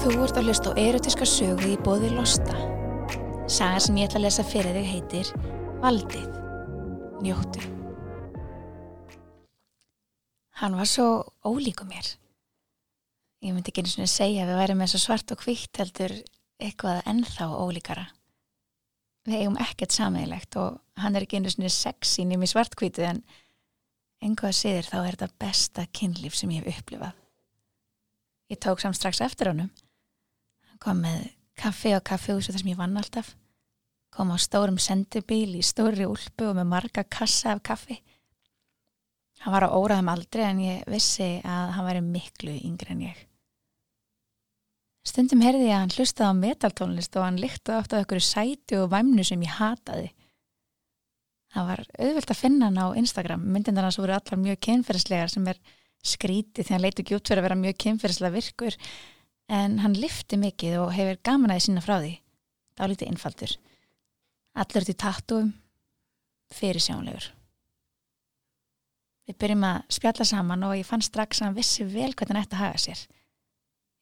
Þú ert að hlusta á erotíska sögu í bóði Losta. Saga sem ég ætla að lesa fyrir þig heitir Valdið. Njóttu. Hann var svo ólíku mér. Ég myndi ekki eins og segja að við værum með svo svart og hvitt heldur eitthvað ennþá ólíkara. Við eigum ekkert sammeðilegt og hann er ekki einu svona sexy nými svartkvítu en einhvað siður þá er þetta besta kynlíf sem ég hef upplifað. Ég tók samt strax eftir honum kom með kaffi og kaffihúsu þar sem ég vann alltaf. Kom á stórum sendibíl í stóri úlpu og með marga kassa af kaffi. Hann var á óraðum aldrei en ég vissi að hann væri miklu yngre en ég. Stundum herði ég að hann hlustaði á metaltónlist og hann líkti ofta okkur sæti og væmnu sem ég hataði. Það var auðvilt að finna hann á Instagram. Myndindar hans voru allar mjög kynferðslegar sem er skrítið því hann leiti ekki út fyrir að vera mjög kynferðslega virkur en hann lifti mikið og hefur gaman aðeins sína frá því. Það var lítið innfaldur. Allur til tattúum, fyrir sjónlegur. Við byrjum að spjalla saman og ég fann strax að hann vissi vel hvernig hann ætti að haga sér.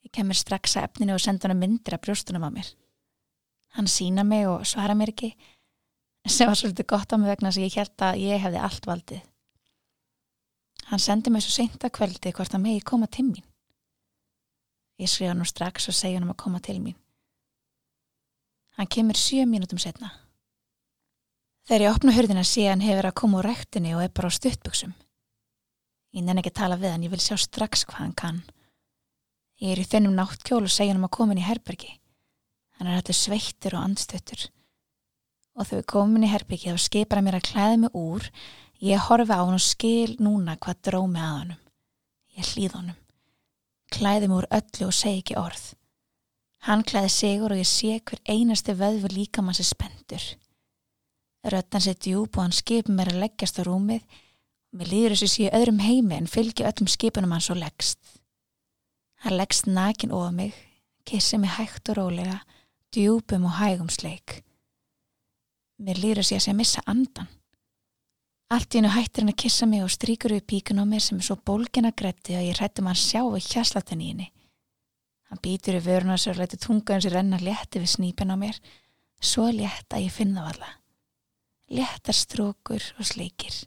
Ég kemur strax að efninu og senda hann myndir af brjóstunum á mér. Hann sína mig og svara mér ekki, sem var svolítið gott á mig vegna að ég held að ég hefði allt valdið. Hann sendi mig svo seint að kveldi hvort að megi koma til mín. Ég skrifa nú strax og segja hann um að koma til mín. Hann kemur sjö mínutum setna. Þegar ég opna hurðina sé hann hefur að koma úr rektinni og er bara á stuttbuksum. Ég nenni ekki að tala við hann, ég vil sjá strax hvað hann kann. Ég er í þennum náttkjól og segja hann um að koma inn í herbergi. Hann er allir sveittur og andstuttur. Og þegar við komum inn í herbergi þá skipar hann mér að klæða mig úr. Ég horfi á hann og skil núna hvað drómi að honum. Ég hlýð honum klæði mér úr öllu og segi ekki orð. Hann klæði sigur og ég sé hver einasti vöðvu líka mann sem spendur. Röttan sér djúb og hann skipur mér að leggjast á rúmið mér líður þess að sé öðrum heimi en fylgi öllum skipunum hann svo leggst. Hann leggst nakin ofað mig, kissi mig hægt og rólega, djúbum og hægum sleik. Mér líður þess að sé að missa andan. Allt í hennu hættir hann að kissa mig og stríkur við píkun á mér sem er svo bólgin að gretti að ég hrættum hann sjá við hjaslatin í henni. Hann býtur í vöruna sér og læti tungaðin sér renna létti við snýpin á mér, svo létt að ég finna það alla. Léttar strókur og sleikir.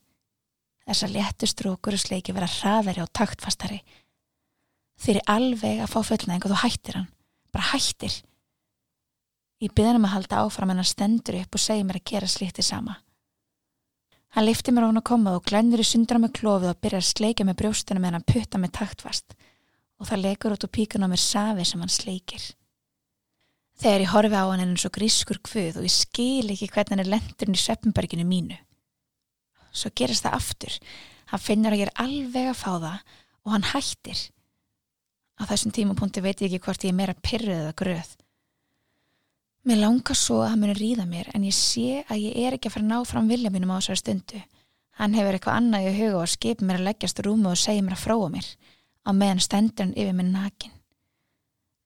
Þessar léttur strókur og sleikir vera hraðari og taktfastari. Þeir eru alveg að fá fullnæðing og þú hættir hann. Bara hættir. Ég byrði hann um að halda áfram en hann stendur upp og segir mér að gera slíktið sama. Hann lifti mér á hann að koma og glennir í sundra með klófið og byrjar að sleika með brjóstunum en hann putta með taktfast og það legur út úr píkun á mér safi sem hann sleikir. Þegar ég horfi á hann en eins og grískur kvöð og ég skil ekki hvernig hann er lendurinn í Sveppenberginu mínu. Svo gerist það aftur. Hann finnur að ég er alveg að fá það og hann hættir. Á þessum tímapunkti veit ég ekki hvort ég er meira pyrruð eða gröð. Mér langar svo að hann muni ríða mér en ég sé að ég er ekki að fara að ná fram vilja mínum á þessari stundu. Hann hefur eitthvað annað í huga og skipir mér að leggjast rúmu og segja mér að fróa mér á meðan stendur hann yfir mér nakin.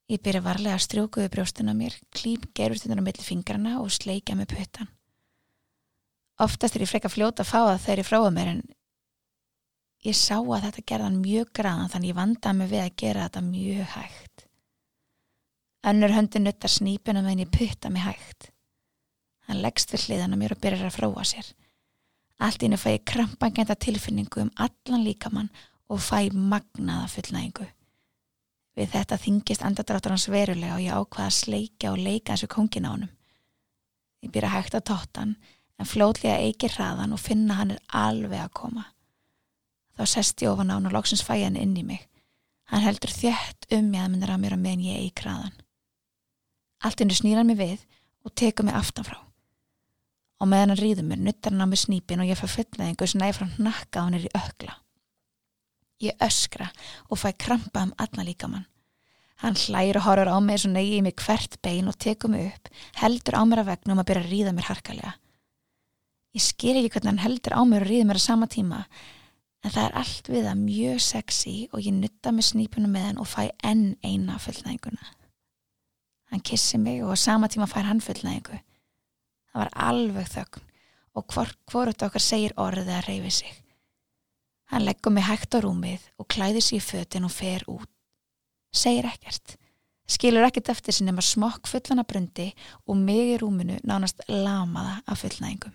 Ég byrja varlega að strjókuðu brjóstuna mér, klýp gerurstundar á milli fingrana og sleikja með puttan. Oftast er ég freka fljóta að fá það þegar ég fróa mér en ég sá að þetta gerðan mjög græðan þannig ég vandaði mig við að gera þetta mjög hægt. Önnur höndi nuttar snýpuna meðan ég putta mig hægt. Hann leggst við hliðan á mér og byrjar að fróa sér. Allt íni fæ ég krampangenda tilfinningu um allan líkamann og fæ magnaða fullnægingu. Við þetta þingist andadráttur hans verulega og ég ákvaða að sleika og leika þessu kongin á honum. Ég byrja hægt að tóttan en flótlega eikir hraðan og finna hann er alveg að koma. Þá sest ég ofan á hann og loksins fæ hann inn í mig. Hann heldur þjætt um ég að minnir að mér að meðan ég eik hraðan. Allt innu snýr hann mig við og tekur mig aftanfrá. Og meðan hann rýður mér, nuttar hann á mig snýpin og ég fær fullnæðingu sem næfram hnakka á hann er í ökla. Ég öskra og fæ krampa um alla líkamann. Hann hlægir og horfur á mig negi í mig hvert bein og tekur mig upp, heldur á mér að vegna um að byrja að ríða mér harkalega. Ég skil ekki hvernig hann heldur á mér og ríður mér að sama tíma, en það er allt við að mjög sexy og ég nutta með snýpunum með hann og fæ enn eina fullnæðinguna. Hann kissi mig og á sama tíma fær hann fullnæðingu. Það var alveg þögn og hvort hvorut okkar segir orðið að reyfi sig. Hann leggur mig hægt á rúmið og klæðir sér í fötin og fer út. Segir ekkert. skilur ekkert eftir sinni maður smokk fullana brundi og mig í rúminu nánast lamaða af fullnæðingum.